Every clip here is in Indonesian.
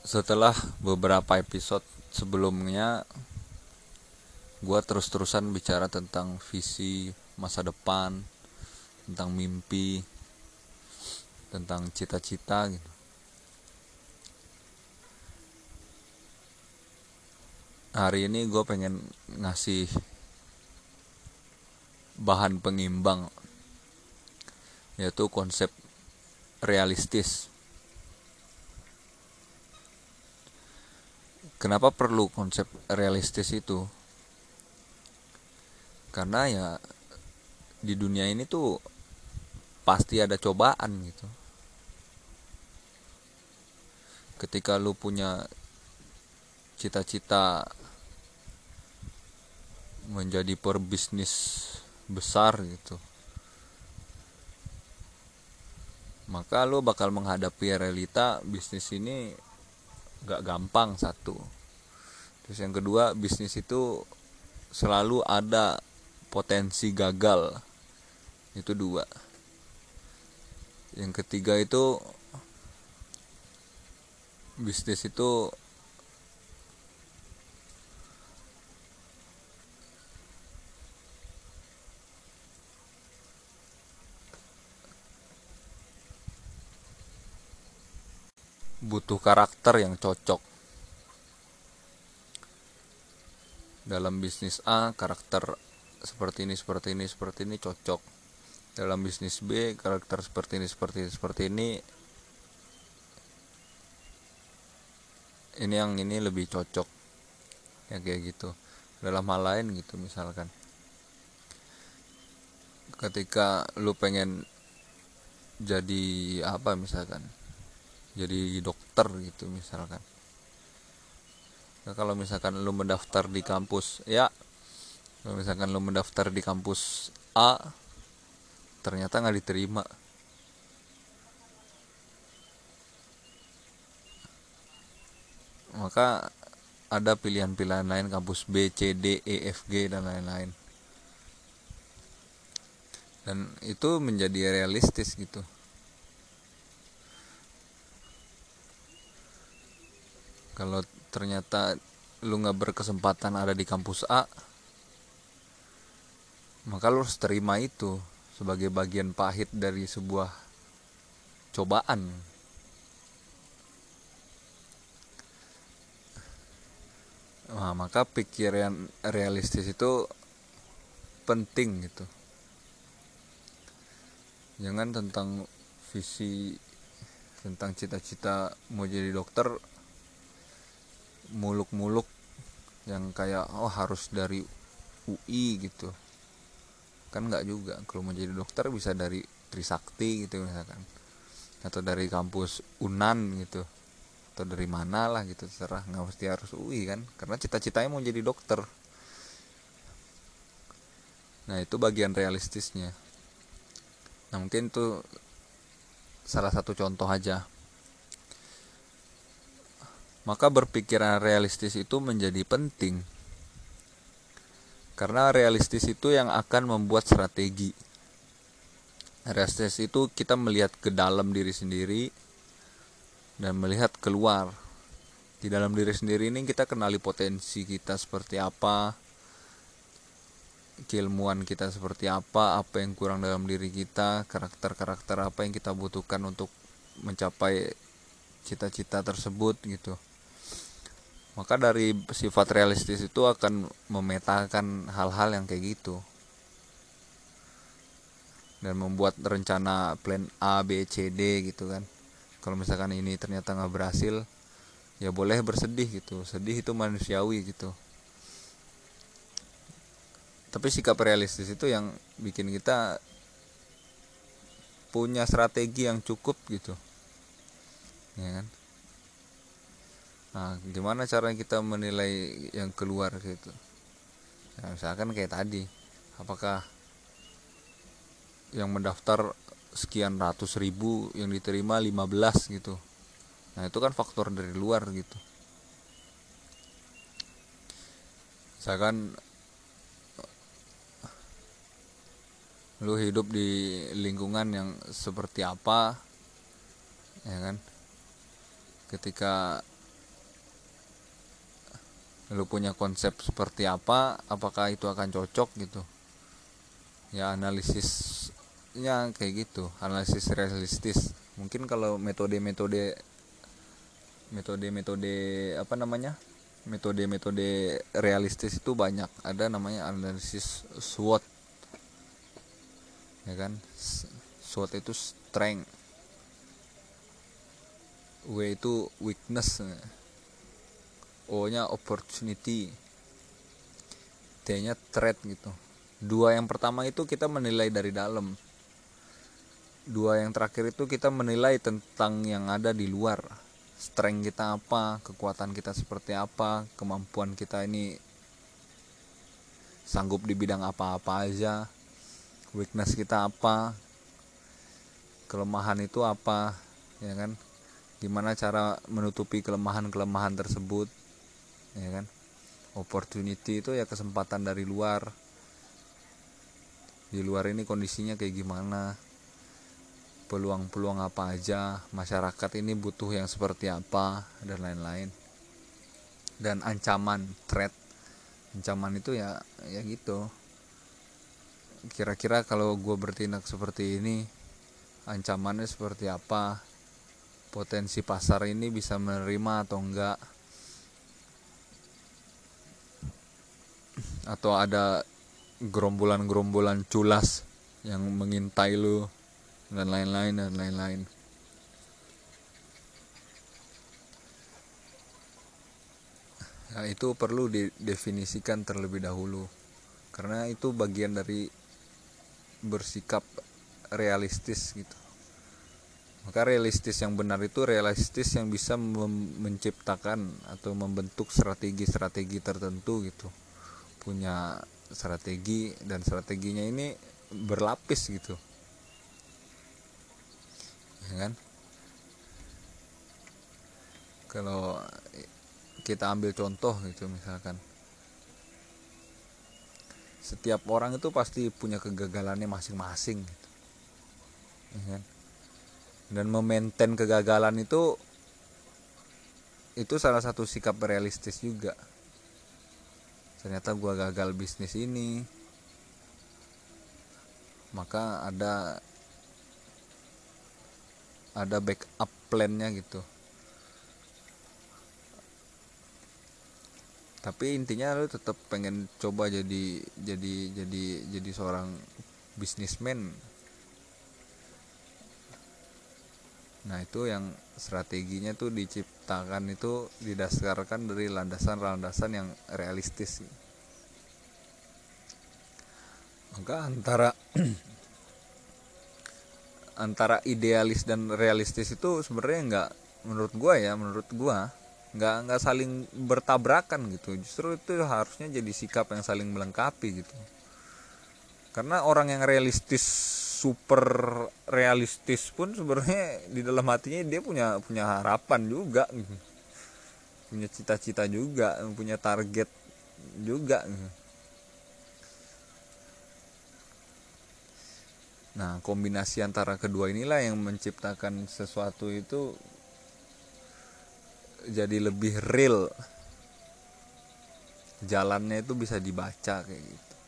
setelah beberapa episode sebelumnya gue terus-terusan bicara tentang visi masa depan tentang mimpi tentang cita-cita gitu. Hari ini gue pengen ngasih bahan pengimbang yaitu konsep realistis kenapa perlu konsep realistis itu? Karena ya di dunia ini tuh pasti ada cobaan gitu. Ketika lu punya cita-cita menjadi perbisnis besar gitu maka lu bakal menghadapi realita bisnis ini gak gampang satu. Terus yang kedua bisnis itu selalu ada potensi gagal. Itu dua. Yang ketiga itu bisnis itu butuh karakter yang cocok. Dalam bisnis A karakter seperti ini seperti ini seperti ini cocok. Dalam bisnis B karakter seperti ini seperti ini seperti ini. Ini yang ini lebih cocok. Ya kayak gitu. Dalam hal lain gitu misalkan. Ketika lu pengen jadi apa misalkan jadi dokter gitu misalkan. Nah, kalau misalkan lu mendaftar di kampus ya kalau misalkan lo mendaftar di kampus A ternyata nggak diterima. Maka ada pilihan-pilihan lain kampus B, C, D, E, F, G dan lain-lain. Dan itu menjadi realistis gitu kalau ternyata lu nggak berkesempatan ada di kampus A maka lo harus terima itu sebagai bagian pahit dari sebuah cobaan. Nah, maka pikiran realistis itu penting gitu. Jangan tentang visi tentang cita-cita mau jadi dokter muluk-muluk yang kayak oh harus dari UI gitu. Kan nggak juga kalau mau jadi dokter bisa dari Trisakti gitu misalkan. Atau dari kampus Unan gitu. Atau dari mana lah gitu terserah. Nggak mesti harus UI kan karena cita-citanya mau jadi dokter. Nah itu bagian realistisnya. Nah mungkin itu salah satu contoh aja maka berpikiran realistis itu menjadi penting. Karena realistis itu yang akan membuat strategi. Realistis itu kita melihat ke dalam diri sendiri dan melihat keluar. Di dalam diri sendiri ini kita kenali potensi kita seperti apa keilmuan kita seperti apa apa yang kurang dalam diri kita karakter-karakter apa yang kita butuhkan untuk mencapai cita-cita tersebut gitu maka dari sifat realistis itu akan memetakan hal-hal yang kayak gitu. Dan membuat rencana plan A B C D gitu kan. Kalau misalkan ini ternyata nggak berhasil ya boleh bersedih gitu. Sedih itu manusiawi gitu. Tapi sikap realistis itu yang bikin kita punya strategi yang cukup gitu. Ya kan Nah, gimana cara kita menilai yang keluar gitu? Ya, misalkan kayak tadi, apakah yang mendaftar sekian ratus ribu yang diterima 15 gitu. Nah, itu kan faktor dari luar gitu. Misalkan lu hidup di lingkungan yang seperti apa ya kan ketika lu punya konsep seperti apa apakah itu akan cocok gitu. Ya analisisnya kayak gitu. Analisis realistis. Mungkin kalau metode-metode metode-metode apa namanya metode-metode realistis itu banyak. Ada namanya analisis SWOT. Ya kan? SWOT itu strength. W itu weakness O nya opportunity. T nya threat gitu. Dua yang pertama itu kita menilai dari dalam. Dua yang terakhir itu kita menilai tentang yang ada di luar. Strength kita apa kekuatan kita seperti apa kemampuan kita ini sanggup di bidang apa-apa aja weakness kita apa kelemahan itu apa ya kan? Gimana cara menutupi kelemahan-kelemahan tersebut ya kan? Opportunity itu ya kesempatan dari luar. Di luar ini kondisinya kayak gimana? Peluang-peluang apa aja? Masyarakat ini butuh yang seperti apa? Dan lain-lain. Dan ancaman threat. Ancaman itu ya ya gitu. Kira-kira kalau gue bertindak seperti ini ancamannya seperti apa? Potensi pasar ini bisa menerima atau enggak atau ada gerombolan-gerombolan culas yang mengintai lu dan lain-lain dan lain-lain. Nah, itu perlu didefinisikan terlebih dahulu. Karena itu bagian dari bersikap realistis gitu. Maka realistis yang benar itu realistis yang bisa menciptakan atau membentuk strategi-strategi tertentu gitu punya strategi dan strateginya ini berlapis gitu ya kan kalau kita ambil contoh gitu misalkan setiap orang itu pasti punya kegagalannya masing-masing gitu. ya kan? dan memaintain kegagalan itu itu salah satu sikap realistis juga ternyata gue gagal bisnis ini. Maka ada ada backup plannya gitu. Tapi intinya lu tetap pengen coba jadi jadi jadi jadi seorang bisnismen nah itu yang strateginya tuh diciptakan itu didasarkan dari landasan-landasan yang realistis. Maka antara antara idealis dan realistis itu sebenarnya nggak menurut gua ya menurut gua nggak nggak saling bertabrakan gitu. Justru itu harusnya jadi sikap yang saling melengkapi gitu. Karena orang yang realistis super realistis pun sebenarnya di dalam hatinya dia punya punya harapan juga. Punya cita-cita juga punya target juga. Nah kombinasi antara kedua inilah yang menciptakan sesuatu itu jadi lebih real. Jalannya itu bisa dibaca kayak gitu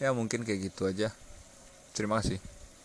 ya mungkin kayak gitu aja. Terima kasih